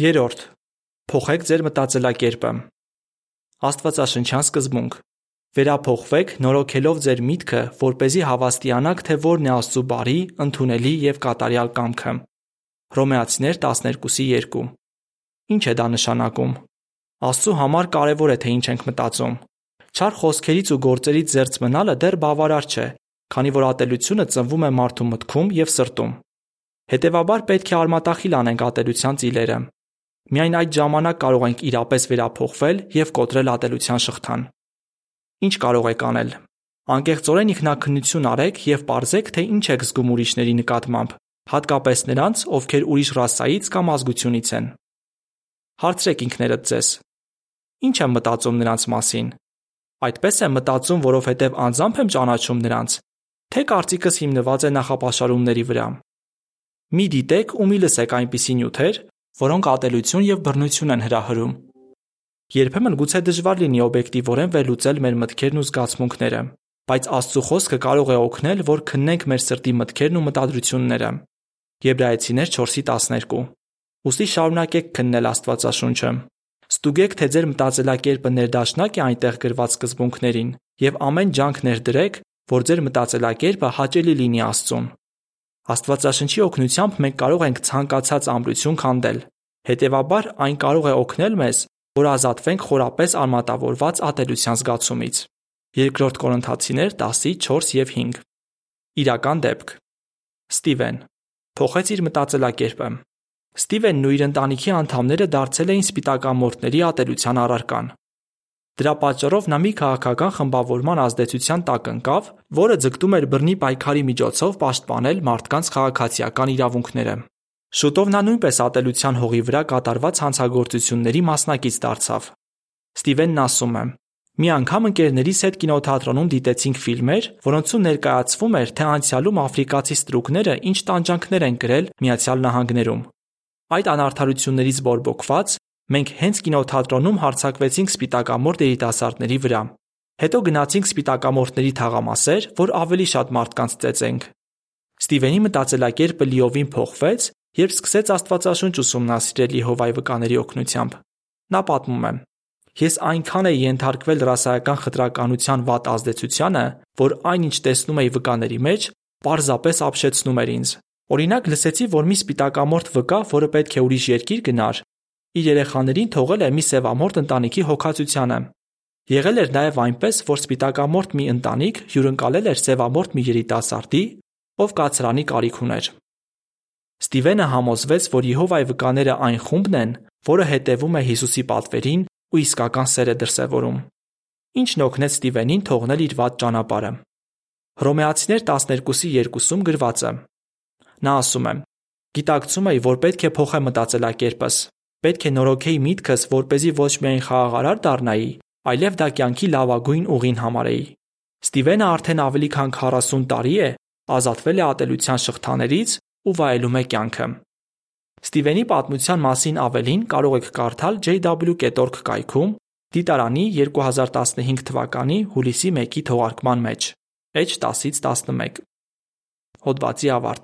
Երորդ. Փոխեք ձեր մտածելակերպը։ Աստվածաշնչյան սկզբունք. Վերափոխվեք նորոգելով ձեր միտքը, որ เป զի հավաստիանաք, թե որն է Աստծո բարի, ընդունելի եւ կատարյալ կամքը։ Հռոմեացիներ 12:2։ Ինչ է դա նշանակում։ Աստծո համար կարևոր է թե ինչ ենք մտածում։ Չար խոսքերից ու գործերից զերծ մնալը դեռ բավարար չէ, քանի որ ատելությունը ծնվում է մարդու մտքում եւ սրտում։ Հետևաբար պետք է արմատախիլ անենք ատելության ծիլերը։ Միայն այդ ժամանակ կարող ենք իրապես վերափոխվել եւ կոտրել ատելության շղթան։ Ինչ կարող եք անել։ Անկեղծորեն ինքնաքննություն արեք եւ ողջեք, թե ինչ եք զգում ուրիշների նկատմամբ, հատկապես նրանց, ովքեր ուրիշ ռասայից կամ ազգությունից են։ Հարցրեք ինքներդ ձեզ. Ինչ եմ մտածում նրանց մասին։ Այդպես եմ մտածում, որովհետև անձամբ եմ ճանաչում նրանց, թե կարծիքս հիմնված է նախապաշարումների վրա։ Մի դիտեք ու մի լսեք այնպիսի նյութեր, որոնք ատելություն եւ բռնություն են հրահրում։ Երբեմն գուցե դժվար լինի օբյեկտիվորեն վերլուծել մեր մտքերն ու զգացմունքները, բայց Աստծո խոսքը կարող է օգնել, որ քննենք մեր սրտի մտքերն ու մտադրությունները։ Եբրայեցիներ 4:12։ Ոստի շարունակեք քննել Աստվածաշունչը։ Ստուգեք, թե ձեր մտածելակերպը ներդաշնակ է այնտեղ գրված սկզբունքներին եւ ամեն ջանք ներդրեք, որ ձեր մտածելակերպը հաճելի լինի Աստծուն։ Աստվածաշնչի օգնությամբ մենք կարող ենք ցանկացած ամրություն քանդել։ Հետևաբար այն կարող է օգնել մեզ, որ ազատվենք խորապես արմատավորված ատելության զգացումից։ Երկրորդ Կորինթացիներ 10:4 եւ 5։ Իրական դեպք։ Ստիվեն. Փոխեց իր մտածելակերպը։ Ստիվենն ու իր ընտանիքի անդամները դարձել էին սպիտակամորթների ատելության առարկան։ Դրա պատճառով նա մի քաղաքական խմբավորման ազդեցության տակ ընկավ, որը ձգտում էր բռնի պայքարի միջոցով պաշտպանել մարդկանց քաղաքացիական իրավունքները։ Շուտով նա նույնպես ատելության հողի վրա կատարված հանցագործությունների մասնակից դարձավ։ Ստիվենն ասում է. Մի անգամ ընկերներիս հետ կինոթատրոնում դիտեցինք ֆիլմեր, որոնցում ներկայացվում էր, թե անցյալում աֆրիկացի ստրուկները ինչ տանջանքներ են կրել Նահանգներում։ Այդ անարդարություններից բորբոքված մենք հենց կինոթատրոնում հարցակվեցինք սպիտակամորթ երիտասարդների վրա։ Հետո գնացինք սպիտակամորթների թաղամասեր, որ ավելի շատ մարդկանց ծեծենք։ Ստիվենի մտածելակերպը լիովին փոխվեց, երբ սկսեց Աստվածաշունչ ուսումնասիրել Եհովայի վկաների օգնությամբ։ Նա պատմում է. Ես այնքան էի ենթարկվել ռասայական խտրականության վատ ազդեցությանը, որ այնինչ տեսնում էի վկաների մեջ, պարզապես ապշեցնում էր ինձ։ Օրինակ լսեցի, որ մի սպիտակամորթ վկա, որը պետք է ուրիշ երկիր գնար, իր երեխաներին թողել է մի սևամորթ ընտանիքի հոգացությանը։ Եղել էր նաև այնպես, որ սպիտակամորթ մի ընտանիք հյուրընկալել էր սևամորթ մի երիտասարդի, ով կացրանի կարիք ուներ։ Ստիվենը համոզվեց, որ Եհովայի վկաները այն խումբն են, որը հետևում է Հիսուսի պատվերին ու իսկական սեր է դրսևորում։ Ինչն օգնեց Ստիվենին թողնել իր վատ ճանապարհը։ Հռոմեացիներ 12:2-ում գրված է. Նա ասում է. Գիտակցում էի, որ պետք է փոխեմ մտածելակերպս։ Պետք է նորոգեի միտքս, որ เป զի ոչ միայն խաղաղարար դառնայի, այլև դա կյանքի լավագույն ուղին համարեի։ Ստիվենը արդեն ավելի քան 40 տարի է ազատվել է ատելության շղթաներից ու վայելում է կյանքը։ Ստիվենի պատմության մասին ավելին կարող եք կարդալ jw.org կայքում Դիտարանի 2015 թվականի հուլիսի 1-ի թողարկման մեջ։ H10-ից 11։ Հոդվացի ավարտ։